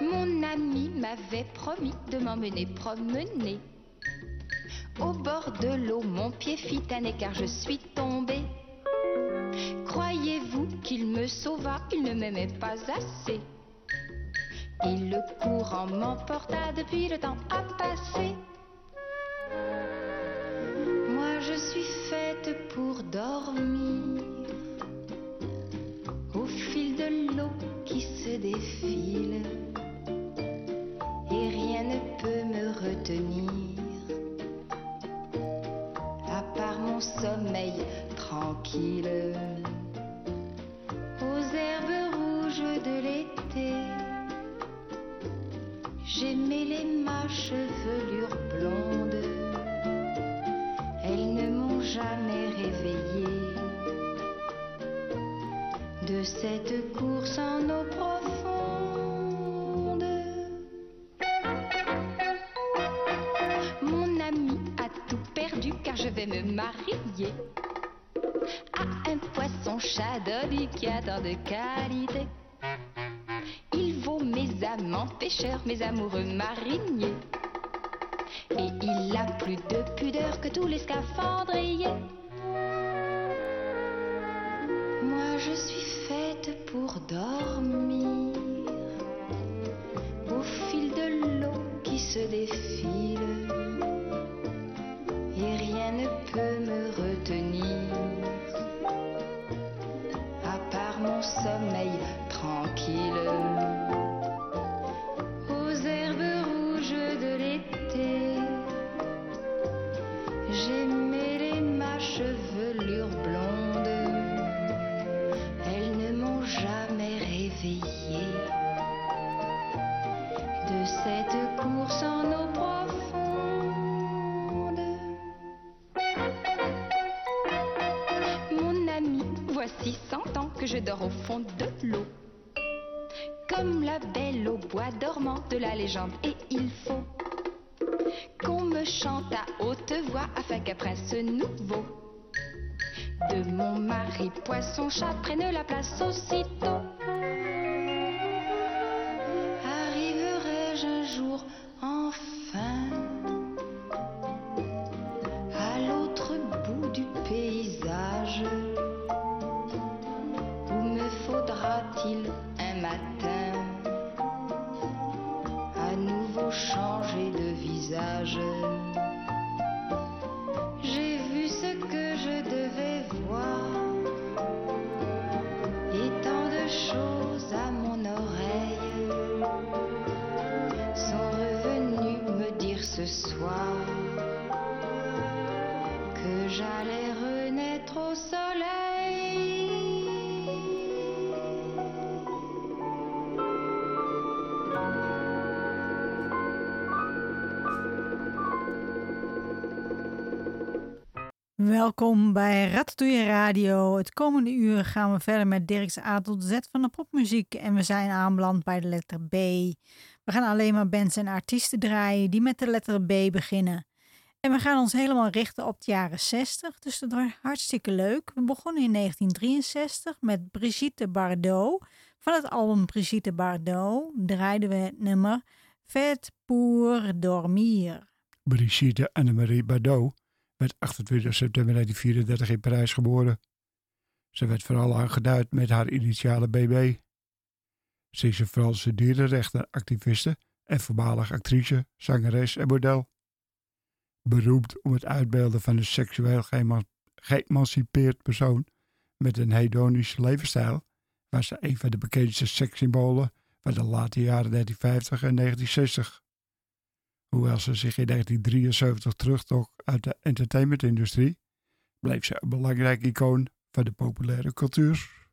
Mon ami m'avait promis de m'emmener promener. Au bord de l'eau, mon pied fit un écart, je suis tombée. Croyez-vous qu'il me sauva? Il ne m'aimait pas assez. Et le courant m'emporta depuis le temps a passé. Moi je suis faite pour dormir au fil de l'eau qui se défile et rien ne peut me retenir à part mon sommeil tranquille aux herbes rouges de l'été. J'aimais les ma chevelure blonde, cette course en eau profonde. Mon ami a tout perdu car je vais me marier à un poisson chadoli qui a tant de qualité. Il vaut mes amants pêcheurs, mes amoureux mariniers. Et il a plus de pudeur que tous les scaphandriers. Dormant de la légende, et il faut qu'on me chante à haute voix afin qu'un prince nouveau de mon mari poisson chat prenne la place aussitôt. Welkom bij Ratatouille Radio. Het komende uur gaan we verder met Dirk's A tot Z van de popmuziek. En we zijn aanbeland bij de letter B. We gaan alleen maar bands en artiesten draaien die met de letter B beginnen. En we gaan ons helemaal richten op de jaren 60, dus dat wordt hartstikke leuk. We begonnen in 1963 met Brigitte Bardot. Van het album Brigitte Bardot draaiden we het nummer Fait pour dormir. Brigitte Annemarie Bardot werd 28 september 1934 in Parijs geboren. Ze werd vooral aangeduid met haar initiale BB. Ze is een Franse dierenrechtenactiviste en voormalig actrice, zangeres en model. Beroemd om het uitbeelden van een seksueel geëma- geëmancipeerd persoon met een hedonische levensstijl, was ze een van de bekendste sekssymbolen van de late jaren 1950 en 1960. Hoewel ze zich in 1973 terugtrok uit de entertainmentindustrie, bleef ze een belangrijk icoon van de populaire cultuur.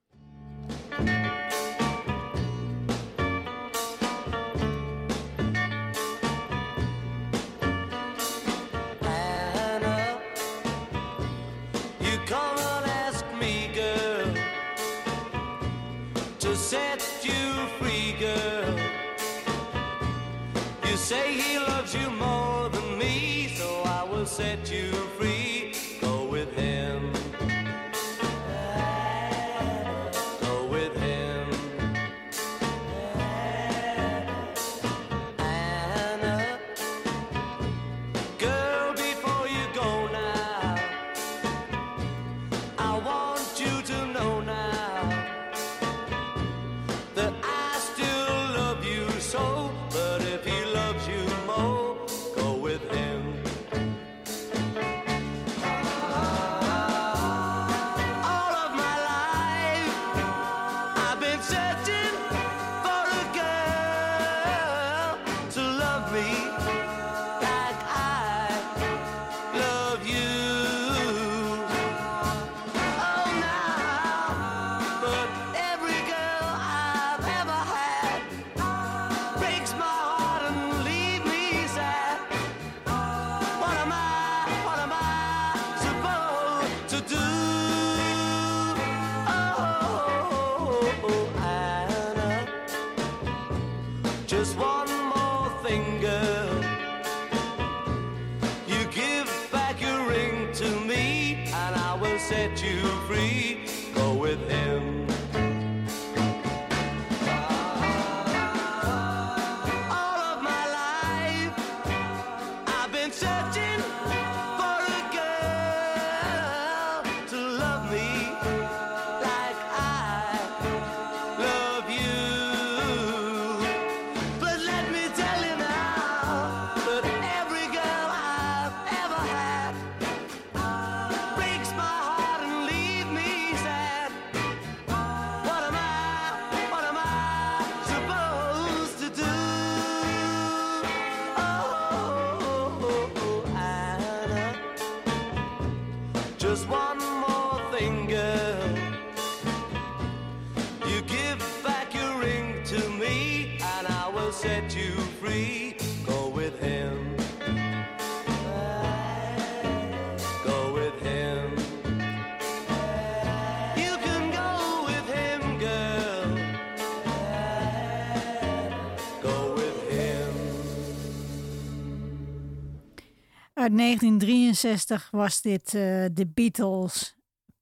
1963 was dit eh The Beatles.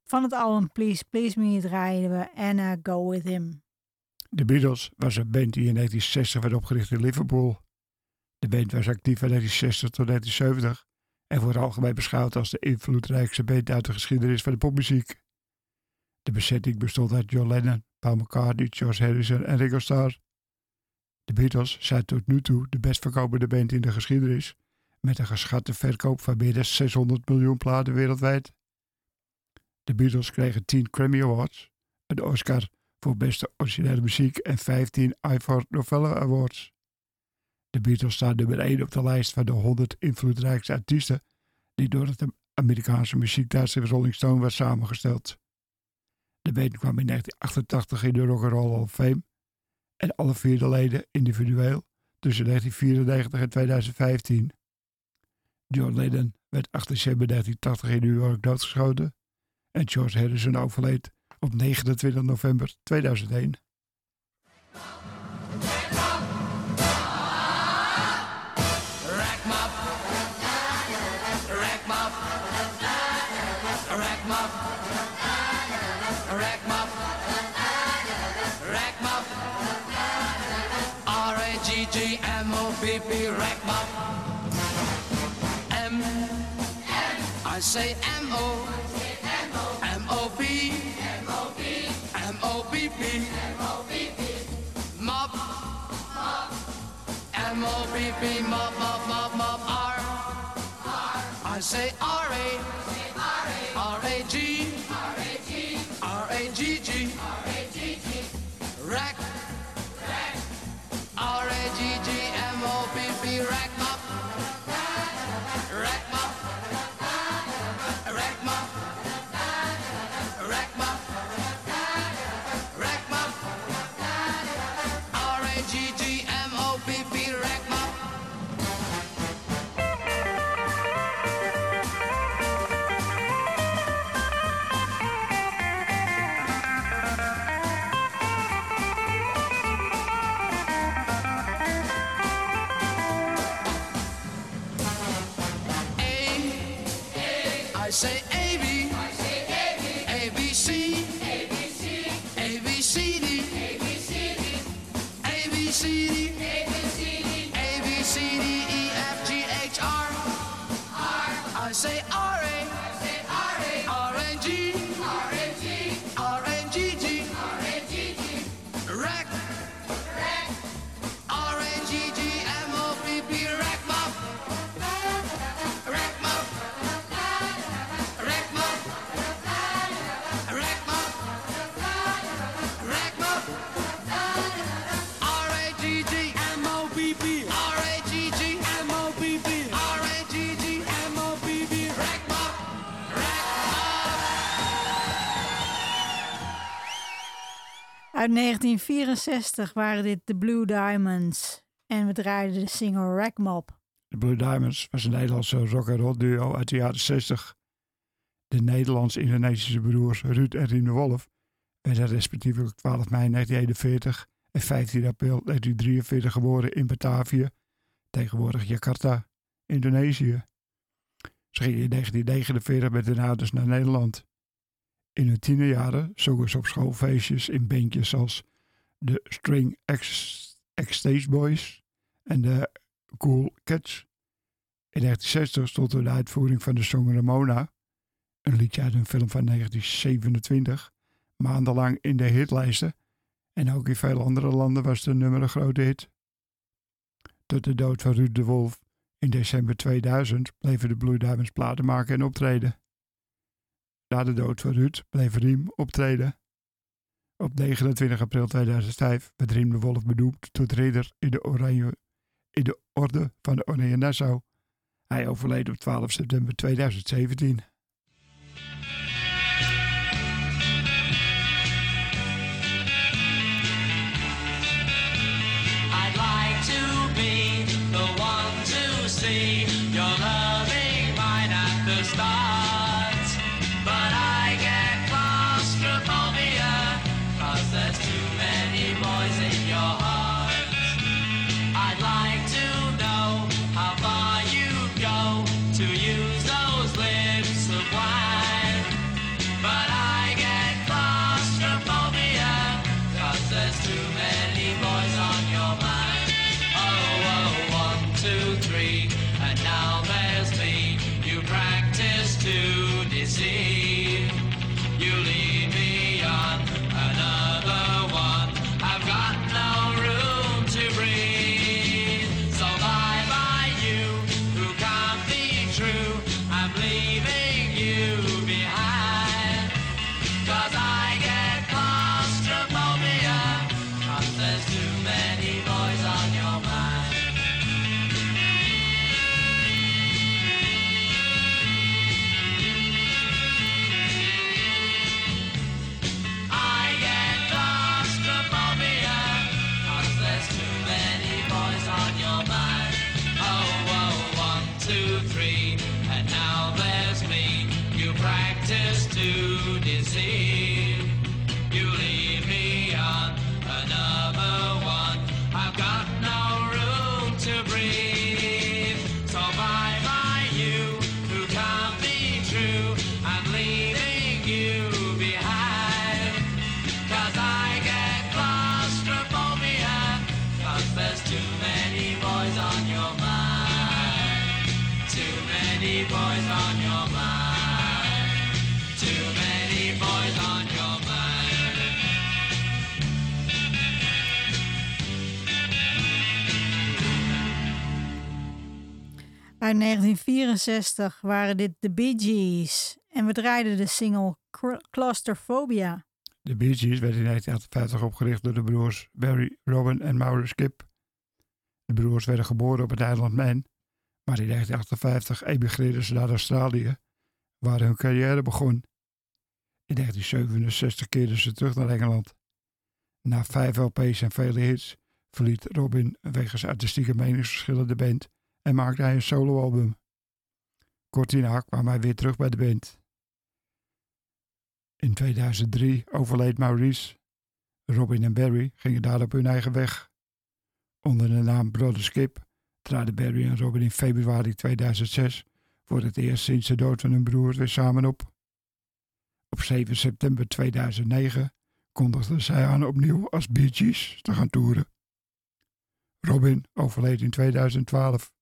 Van het album Please Please Me draaiden we Anna Go With Him. De Beatles was een band die in 1960 werd opgericht in Liverpool. De band was actief van 1960 tot 1970 en wordt algemeen beschouwd als de invloedrijkste band uit de geschiedenis van de popmuziek. De bezetting bestond uit John Lennon, Paul McCartney, George Harrison en Ringo Starr. De Beatles zijn tot nu toe de best verkopende band in de geschiedenis, met een geschatte verkoop van meer dan 600 miljoen platen wereldwijd. De Beatles kregen 10 Grammy Awards, een Oscar voor beste originele muziek en 15 Ivor Novello Awards. De Beatles staan nummer 1 op de lijst van de 100 invloedrijkste artiesten die door het Amerikaanse muziektijdschrift Rolling Stone werd samengesteld. De band kwam in 1988 in de Rock and Roll Hall of Fame en alle vier de leden individueel tussen 1994 en 2015. John Lennon werd 8 december 1980 in New York doodgeschoten en George Harrison overleed op 29 november 2001. Rack mop, rack mop, rack say M-O, M-O-B, M-O-B-B, mob, M-O-B-B, mob, mob, mob, say R-A, R-A-G, I say R Uit 1964 waren dit de Blue Diamonds. En we draaiden de single Rack Mob. De Blue Diamonds was een Nederlandse rock-and-roll duo uit de jaren 60. De Nederlands-Indonesische broers Ruud en Rien de Wolf werden respectievelijk 12 mei 1941 en 15 april 1943 geboren in Batavië, tegenwoordig Jakarta, Indonesië. Ze gingen in 1949 met hun ouders naar Nederland. In hun tienerjaren zongen ze op schoolfeestjes in bandjes als de String X, X-Stage Boys en de Cool Cats. In 1960 stond de uitvoering van de song Ramona, een liedje uit een film van 1927, maandenlang in de hitlijsten en ook in veel andere landen was de nummer een grote hit. Tot de dood van Ruud de Wolf in december 2000 bleven de Blue Diamonds platen maken en optreden. Na de dood van Ruud bleef Riem optreden. Op 29 april 2005 werd Riem de Wolf benoemd tot ridder in de, in de Orde van de Oranje Nassau. Hij overleed op 12 september 2017. To breathe. Uit 1964 waren dit de Bee Gees. En we draaiden de single Cl- Claustrophobia. De Bee Gees werd in 1958 opgericht door de broers Barry, Robin en Maurice Kip. De broers werden geboren op het eiland Man, maar in 1958 emigreerden ze naar Australië, waar hun carrière begon. In 1967 keerden ze terug naar Engeland. Na vijf LP's en vele hits verliet Robin wegens artistieke meningsverschillen de band en maakte hij een soloalbum. Kort daarna kwam hij weer terug bij de band. In 2003 overleed Maurice. Robin en Barry gingen daarop hun eigen weg. Onder de naam Brother Skip traden Barry en Robin in februari 2006 voor het eerst sinds de dood van hun broer weer samen op. Op 7 september 2009 kondigden zij aan opnieuw als Bee Gees te gaan toeren. Robin overleed in 2012.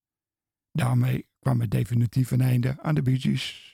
Daarmee kwam het definitief een einde aan de Bee.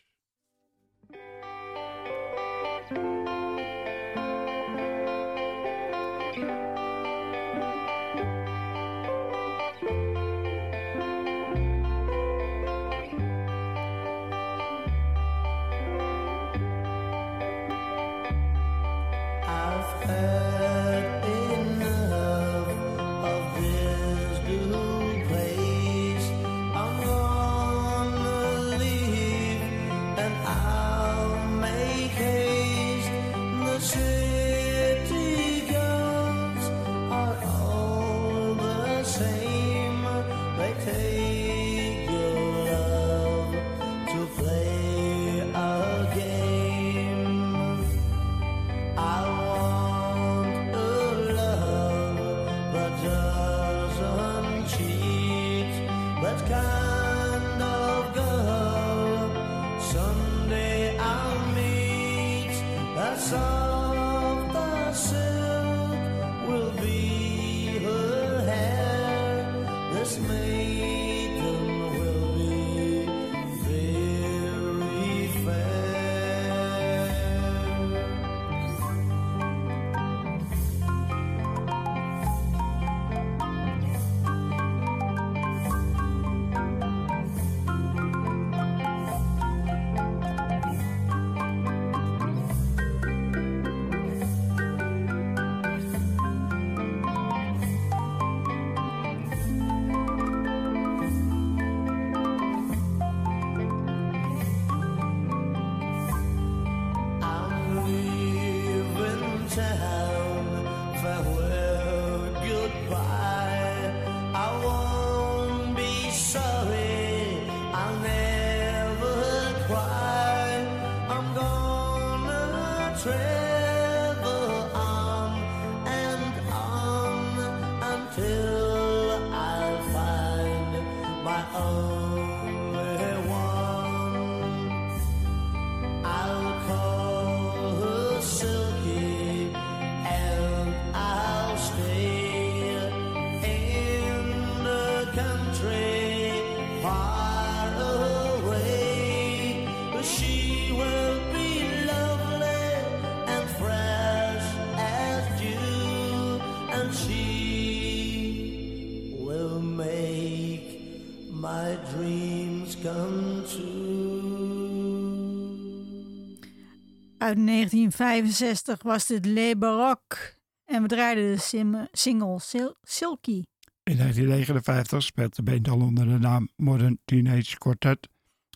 1965 was dit Le Baroque. En we draaiden de single Sil- Silky. In 1959 speelt de band al onder de naam Modern Teenage Quartet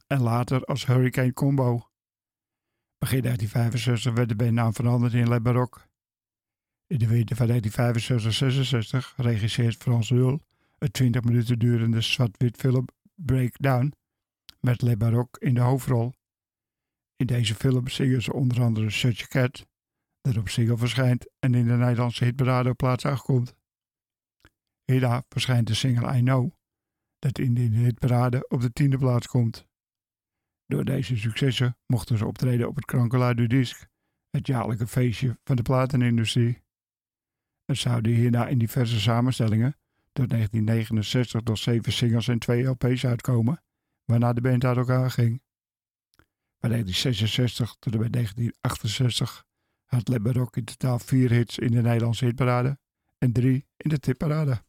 en later als Hurricane Combo. Begin 1965 werd de bandnaam veranderd in Le Baroque. In de winter van 1965-66 regisseert Frans Rul het 20 minuten durende zwart-wit film Breakdown met Le Baroque in de hoofdrol. In deze film zingen ze onder andere Such a Cat, dat op single verschijnt en in de Nederlandse hitparade op plaats 8 komt. Hierna verschijnt de single I Know, dat in de hitparade op de tiende plaats komt. Door deze successen mochten ze optreden op het Krankelui du Disc, het jaarlijke feestje van de platenindustrie. Er zouden hierna in diverse samenstellingen tot 1969 tot zeven singles en twee LP's uitkomen, waarna de band uit elkaar ging. Van 1966 tot en met 1968 had Le Baroque in totaal vier hits in de Nederlandse hitparade en drie in de tipparade.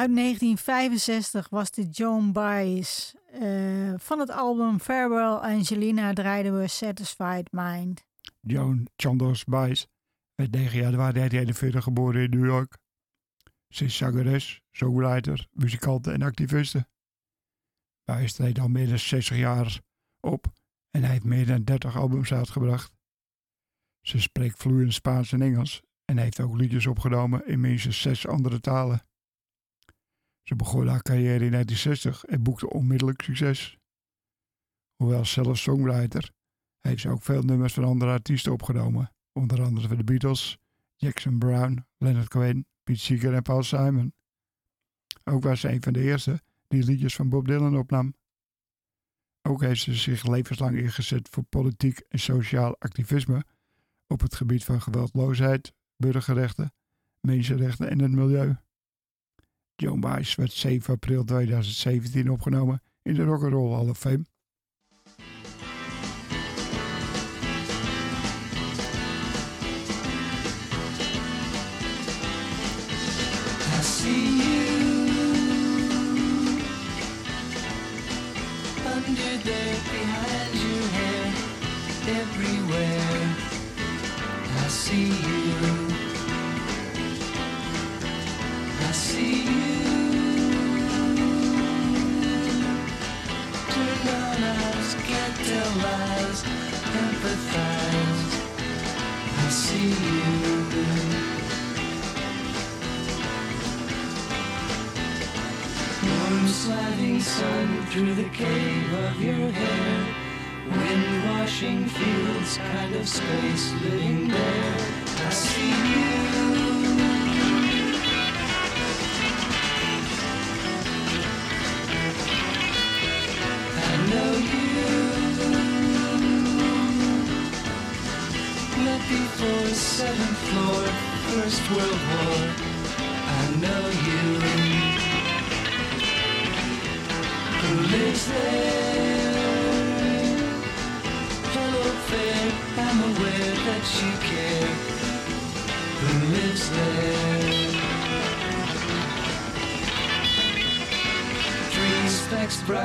Uit 1965 was dit Joan Baez. Eh, van het album Farewell Angelina draaiden we Satisfied Mind. Joan Chandos Baez werd 9 januari 1941 geboren in New York. Ze is zangeres, songwriter, muzikante en activiste. Baez treedt al meer dan 60 jaar op en hij heeft meer dan 30 albums uitgebracht. Ze spreekt vloeiend Spaans en Engels en heeft ook liedjes opgenomen in minstens zes andere talen. Ze begon haar carrière in 1960 en boekte onmiddellijk succes. Hoewel zelf songwriter, heeft ze ook veel nummers van andere artiesten opgenomen, onder andere van de Beatles, Jackson Brown, Leonard Cohen, Pete Seeger en Paul Simon. Ook was ze een van de eerste die liedjes van Bob Dylan opnam. Ook heeft ze zich levenslang ingezet voor politiek en sociaal activisme op het gebied van geweldloosheid, burgerrechten, mensenrechten en het milieu. Joan Baez werd 7 april 2017 opgenomen in de Rock'n'Roll Hall of Fame. See you through the cave of your hair. Wind washing fields, kind of space living there. I see you.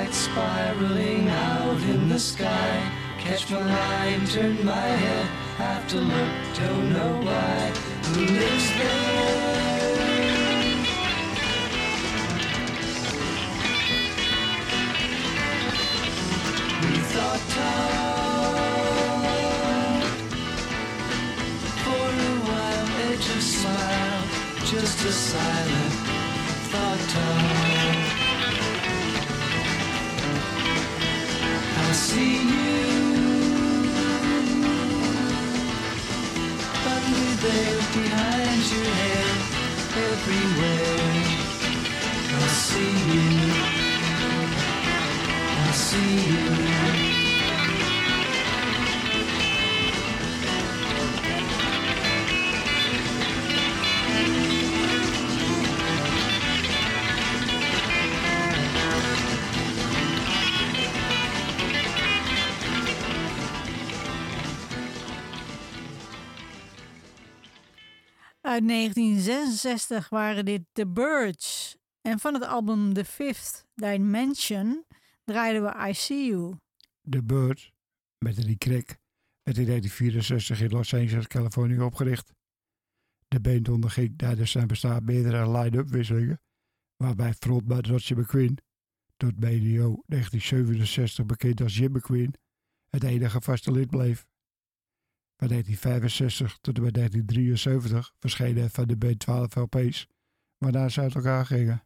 Bright spiraling out in the sky. Catch my line, turn my head, have to look, don't know why. Who lives there? We thought tall for a while, they just smiled, just a silent thought tall. Everywhere. I see you. I see you Uit 1966 waren dit The Birds. En van het album The Fifth Dimension draaiden we I See You. De Bird, met Eddie Craig, werd in 1964 in Los Angeles, Californië opgericht. De band onderging tijdens zijn bestaan meerdere line-up wisselingen, waarbij frontman Roger McQueen, tot medio 1967 bekend als Jim McQueen, het enige vaste lid bleef. Van 1965 tot en met 1973 verschenen van de band 12 LP's, waarna ze uit elkaar gingen.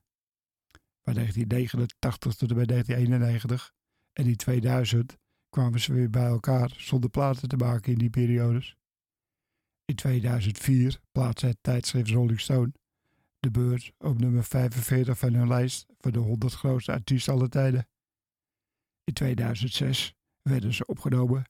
Van 1989 tot en met 1991 en in 2000 kwamen ze weer bij elkaar zonder platen te maken in die periodes. In 2004 plaatste het tijdschrift Rolling Stone de beurt op nummer 45 van hun lijst van de 100 grootste artiesten aller tijden. In 2006 werden ze opgenomen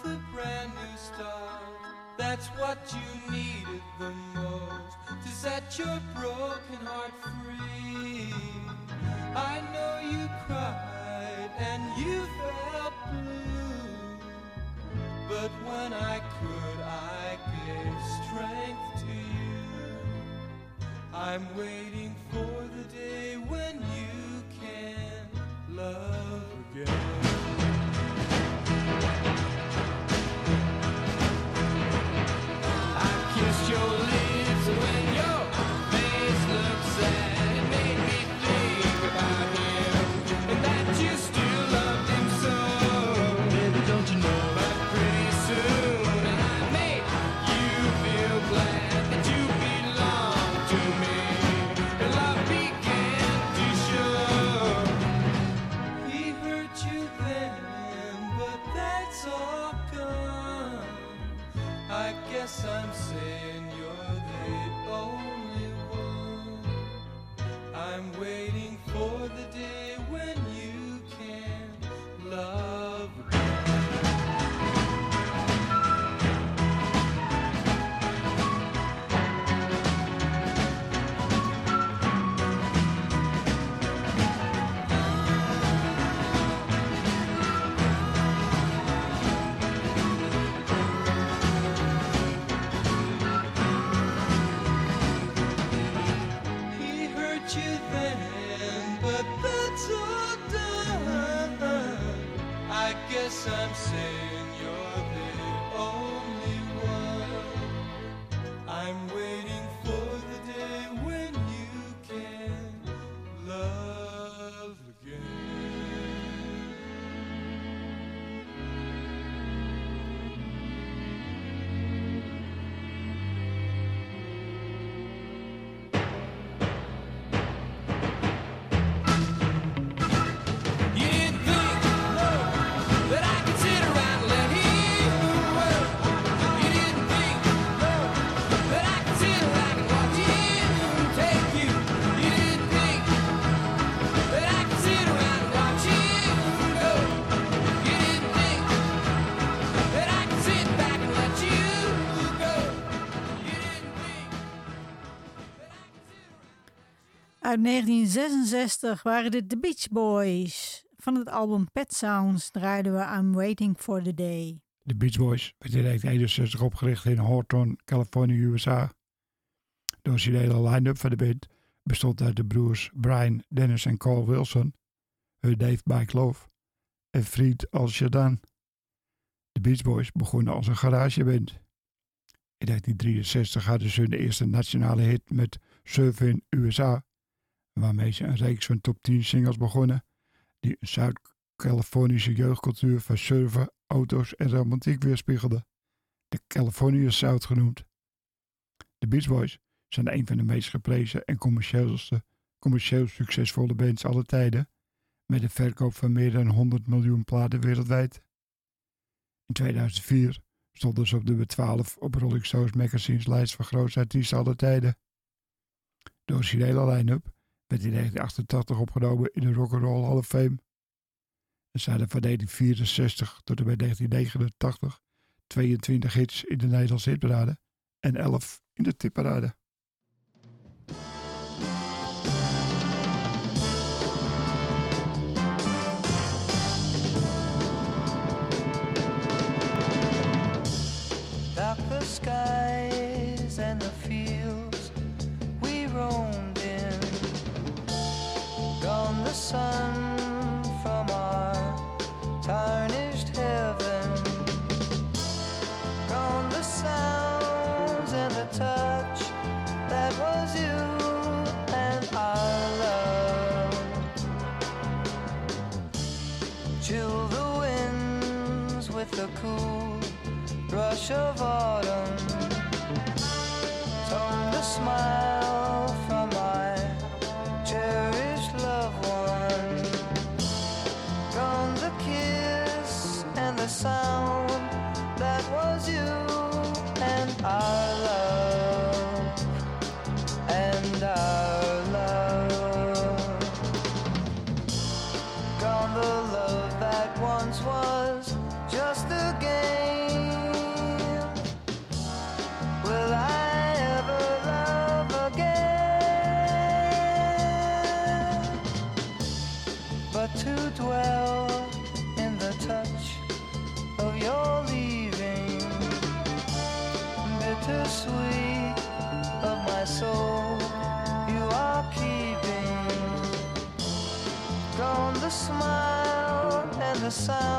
That's what you needed the most to set your broken heart free. I know you cried and you felt blue. But when I could, I gave strength to you. I'm waiting for the day when Uit 1966 waren dit de Beach Boys. Van het album Pet Sounds draaiden we I'm Waiting for the Day. De Beach Boys werd in 1961 opgericht in Horton, Californië, USA. De originele line-up van de band bestond uit de broers Brian, Dennis en Carl Wilson, hun Dave Mike Love en vriend Al Shadan. De Beach Boys begonnen als een garageband. In 1963 hadden ze hun eerste nationale hit met Surfing USA, waarmee ze een reeks van top 10 singles begonnen die een Zuid-Californische jeugdcultuur van surfen, auto's en romantiek weerspiegelde. De California South genoemd. De Beach Boys zijn een van de meest geprezen en commercieel succesvolle bands aller tijden, met een verkoop van meer dan 100 miljoen platen wereldwijd. In 2004 stonden ze op nummer 12 op Rolling Stones magazine's lijst van grootste artiesten aller tijden. De originele line-up werd in 1988 opgenomen in de Rock'n'Roll Hall of Fame. En hadden van 1964 tot en met 1989 22 hits in de Nederlandse hitparade en 11 in de tipparade. Of autumn. side.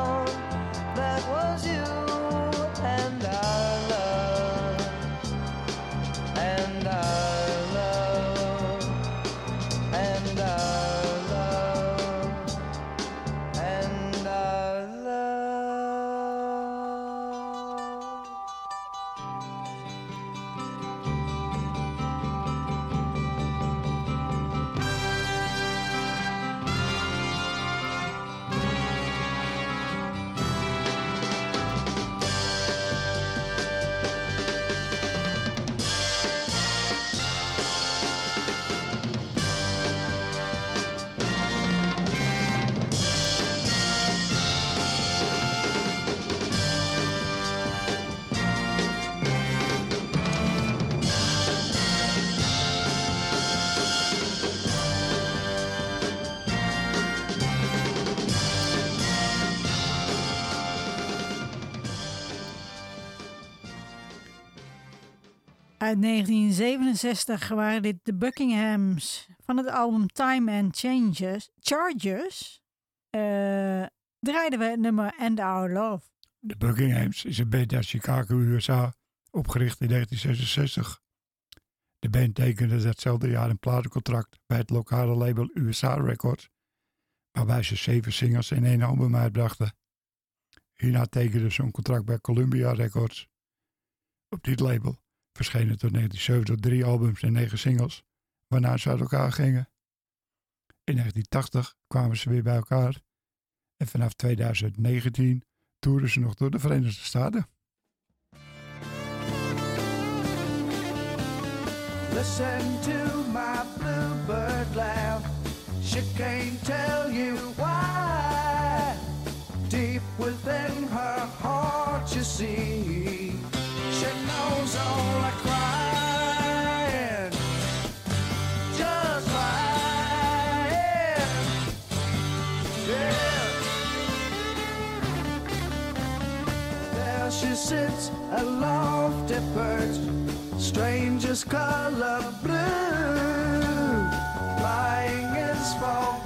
Uit 1967 waren dit de Buckinghams van het album Time and Changes, Charges. eh, draaiden we het nummer And Our Love. De Buckinghams is een band uit Chicago, USA, opgericht in 1966. De band tekende datzelfde jaar een platencontract bij het lokale label USA Records, waarbij ze zeven singles en één album uitbrachten. Hierna tekenden ze een contract bij Columbia Records. Op dit label verschenen tot 1970 drie albums en negen singles, waarna ze uit elkaar gingen. In 1980 kwamen ze weer bij elkaar en vanaf 2019 toeren ze nog door de Verenigde Staten. Listen to my bluebird laugh. She can't tell you why. Deep within her heart, you see, A lofty birds, strangest color blue, flying is for.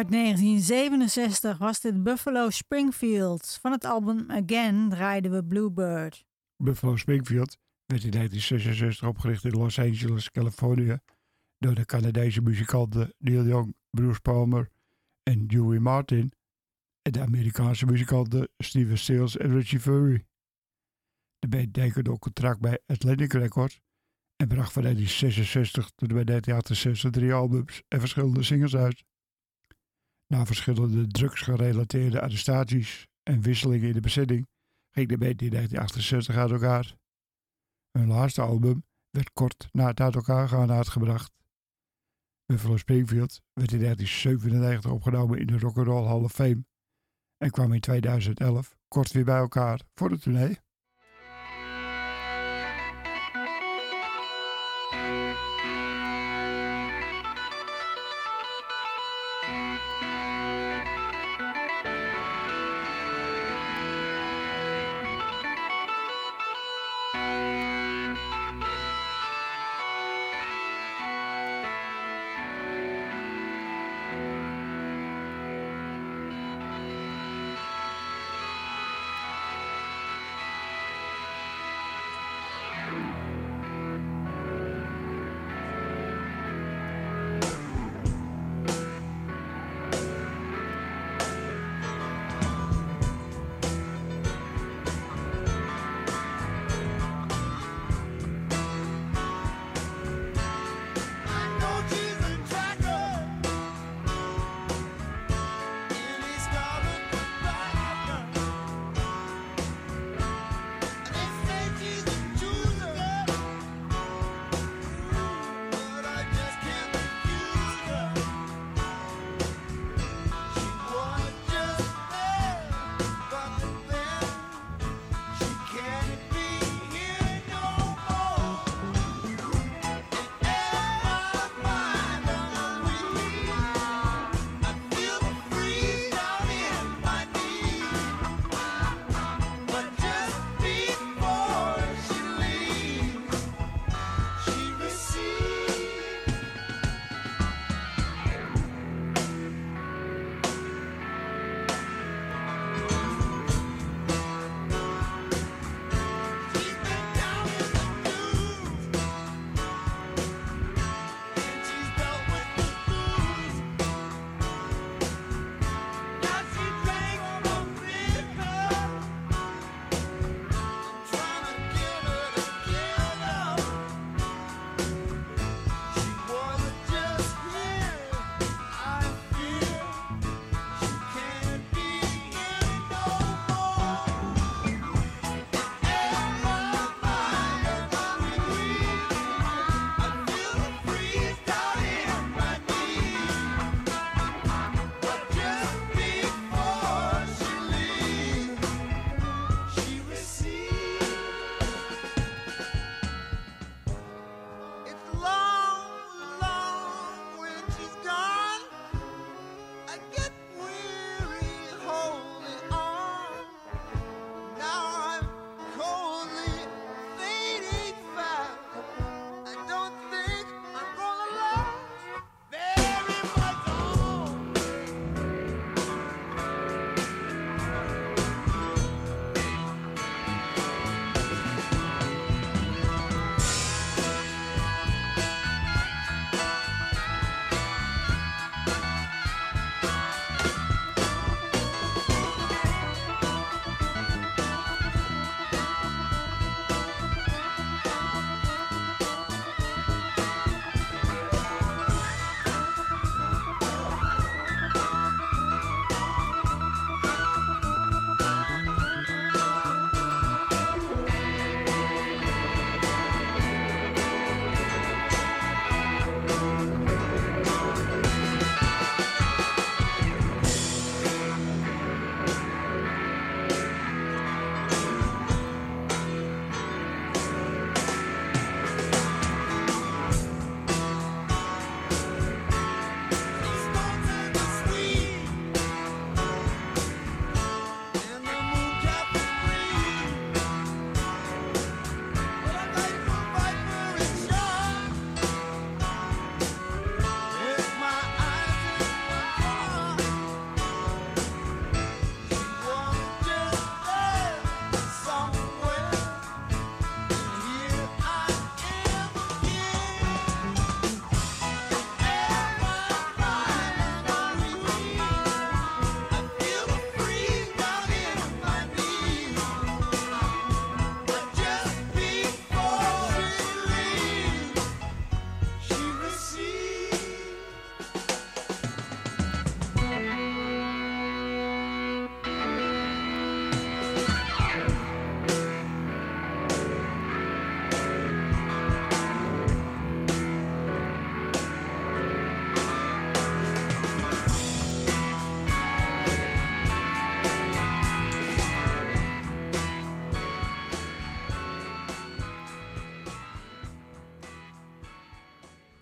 Uit 1967 was dit Buffalo Springfield. Van het album Again draaiden we Bluebird. Buffalo Springfield werd in 1966 opgericht in Los Angeles, Californië, door de Canadese muzikanten Neil Young, Bruce Palmer en Dewey Martin en de Amerikaanse muzikanten Steven Stills en Richie Fury. De band tekende ook contract bij Atlantic Records en bracht van 1966 tot en met 1968 drie albums en verschillende singles uit. Na verschillende drugsgerelateerde arrestaties en wisselingen in de bezetting ging de band in 1968 uit elkaar. Hun laatste album werd kort na het uit elkaar gaan uitgebracht. Buffalo Springfield werd in 1997 opgenomen in de Rock'n'Roll Hall of Fame en kwam in 2011 kort weer bij elkaar voor de tournee.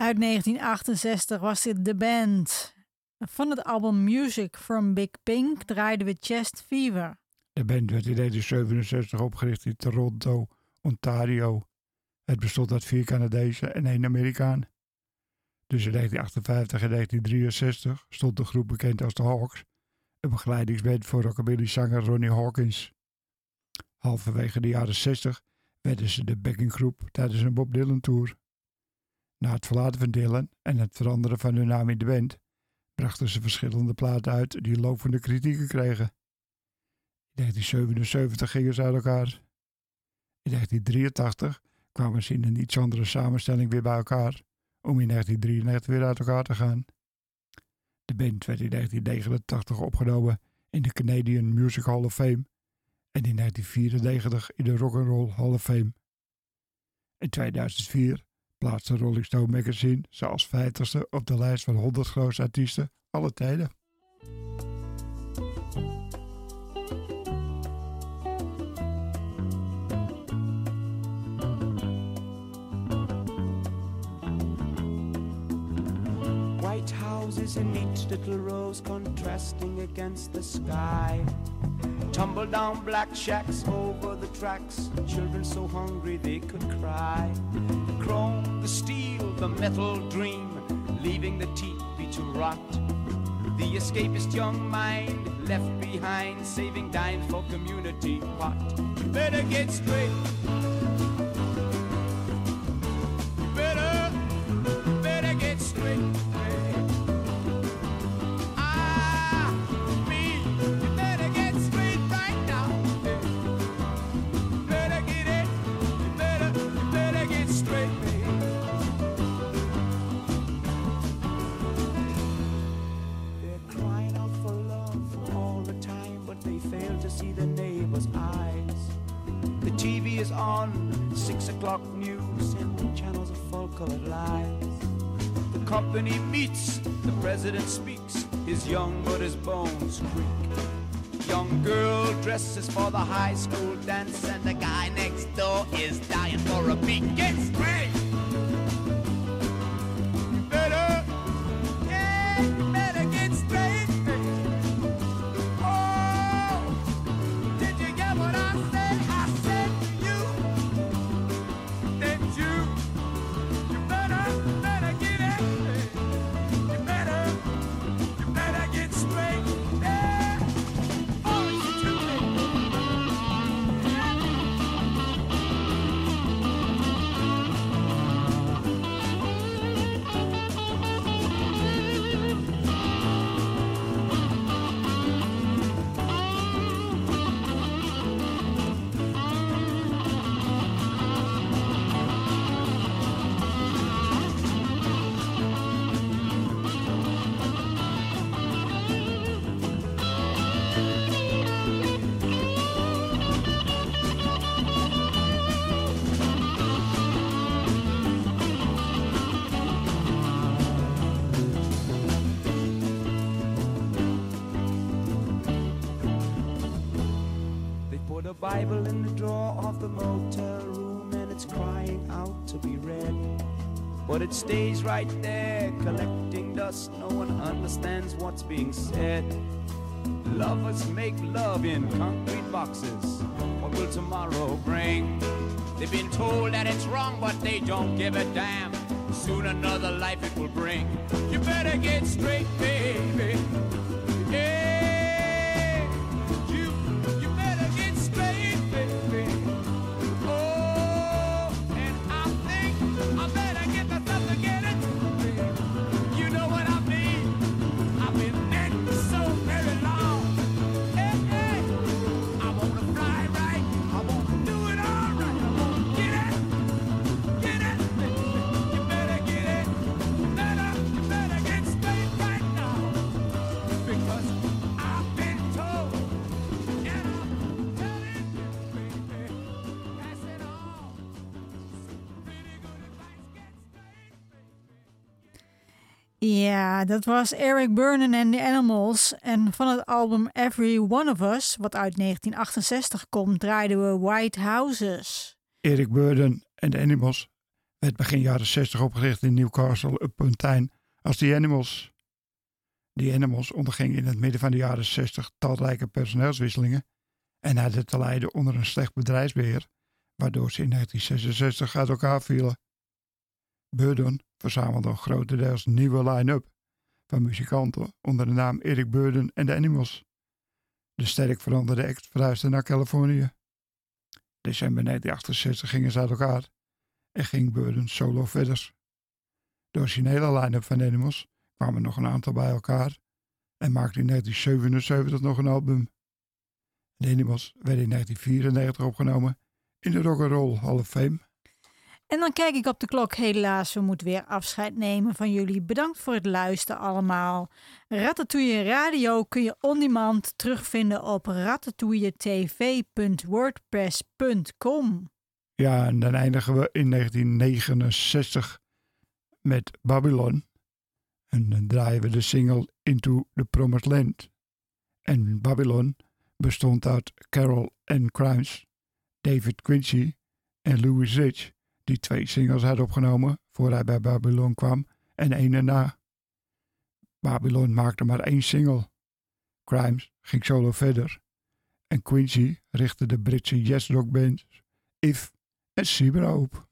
Uit 1968 was dit de band. Van het album Music from Big Pink draaiden we Chest Fever. De band werd in 1967 opgericht in Toronto, Ontario. Het bestond uit vier Canadezen en één Amerikaan. Tussen 1958 en 1963 stond de groep bekend als de Hawks, een begeleidingsband voor rockabilly-zanger Ronnie Hawkins. Halverwege de jaren 60 werden ze de backinggroep tijdens een Bob Dylan tour. Na het verlaten van Dylan en het veranderen van hun naam in de band, brachten ze verschillende platen uit die lovende kritieken kregen. In 1977 gingen ze uit elkaar. In 1983 kwamen ze in een iets andere samenstelling weer bij elkaar, om in 1993 weer uit elkaar te gaan. De band werd in 1989 opgenomen in de Canadian Music Hall of Fame en in 1994 in de Rock and Roll Hall of Fame. In 2004 plaatste Rolling Stone magazine ze als 50ste op de lijst van 100 grootste artiesten alle tijden. Houses in each little rose contrasting against the sky. Tumble down black shacks over the tracks. Children so hungry they could cry. The chrome, the steel, the metal dream, leaving the teepee to rot. The escapist young mind left behind, saving dime for community pot. Better get straight. Young girl dresses for the high school dance, Bible in the drawer of the motel room and it's crying out to be read. But it stays right there collecting dust. No one understands what's being said. Lovers make love in concrete boxes. What will tomorrow bring? They've been told that it's wrong, but they don't give a damn. Soon another life it will bring. You better get straight, Ja, dat was Eric Burnham en The Animals. En van het album Every One of Us, wat uit 1968 komt, draaiden we White Houses. Eric Burden en de Animals werd begin jaren 60 opgericht in Newcastle upon Tyne als The Animals. The Animals onderging in het midden van de jaren 60 talrijke personeelswisselingen en hadden te lijden onder een slecht bedrijfsbeheer, waardoor ze in 1966 uit elkaar vielen. Burden verzamelde een grotendeels nieuwe line-up van muzikanten onder de naam Eric Burden en The Animals. De sterk veranderde act verhuisde naar Californië. December 1968 gingen ze uit elkaar en ging Burden solo verder. De originele line-up van Animals kwamen nog een aantal bij elkaar en maakte in 1977 nog een album. De Animals werden in 1994 opgenomen in de Rock and Roll Hall of Fame. En dan kijk ik op de klok. Helaas, we moeten weer afscheid nemen van jullie. Bedankt voor het luisteren allemaal. Ratatouille Radio kun je on demand terugvinden op ratatouilletv.wordpress.com. Ja, en dan eindigen we in 1969 met Babylon. En dan draaien we de single Into the Promised Land. En Babylon bestond uit Carol Ann Crimes, David Quincy en Louis Rich, die twee singles had opgenomen voor hij bij Babylon kwam en één erna. Babylon maakte maar één single. Crimes ging solo verder. En Quincy richtte de Britse yes rock bands If en Cibra op.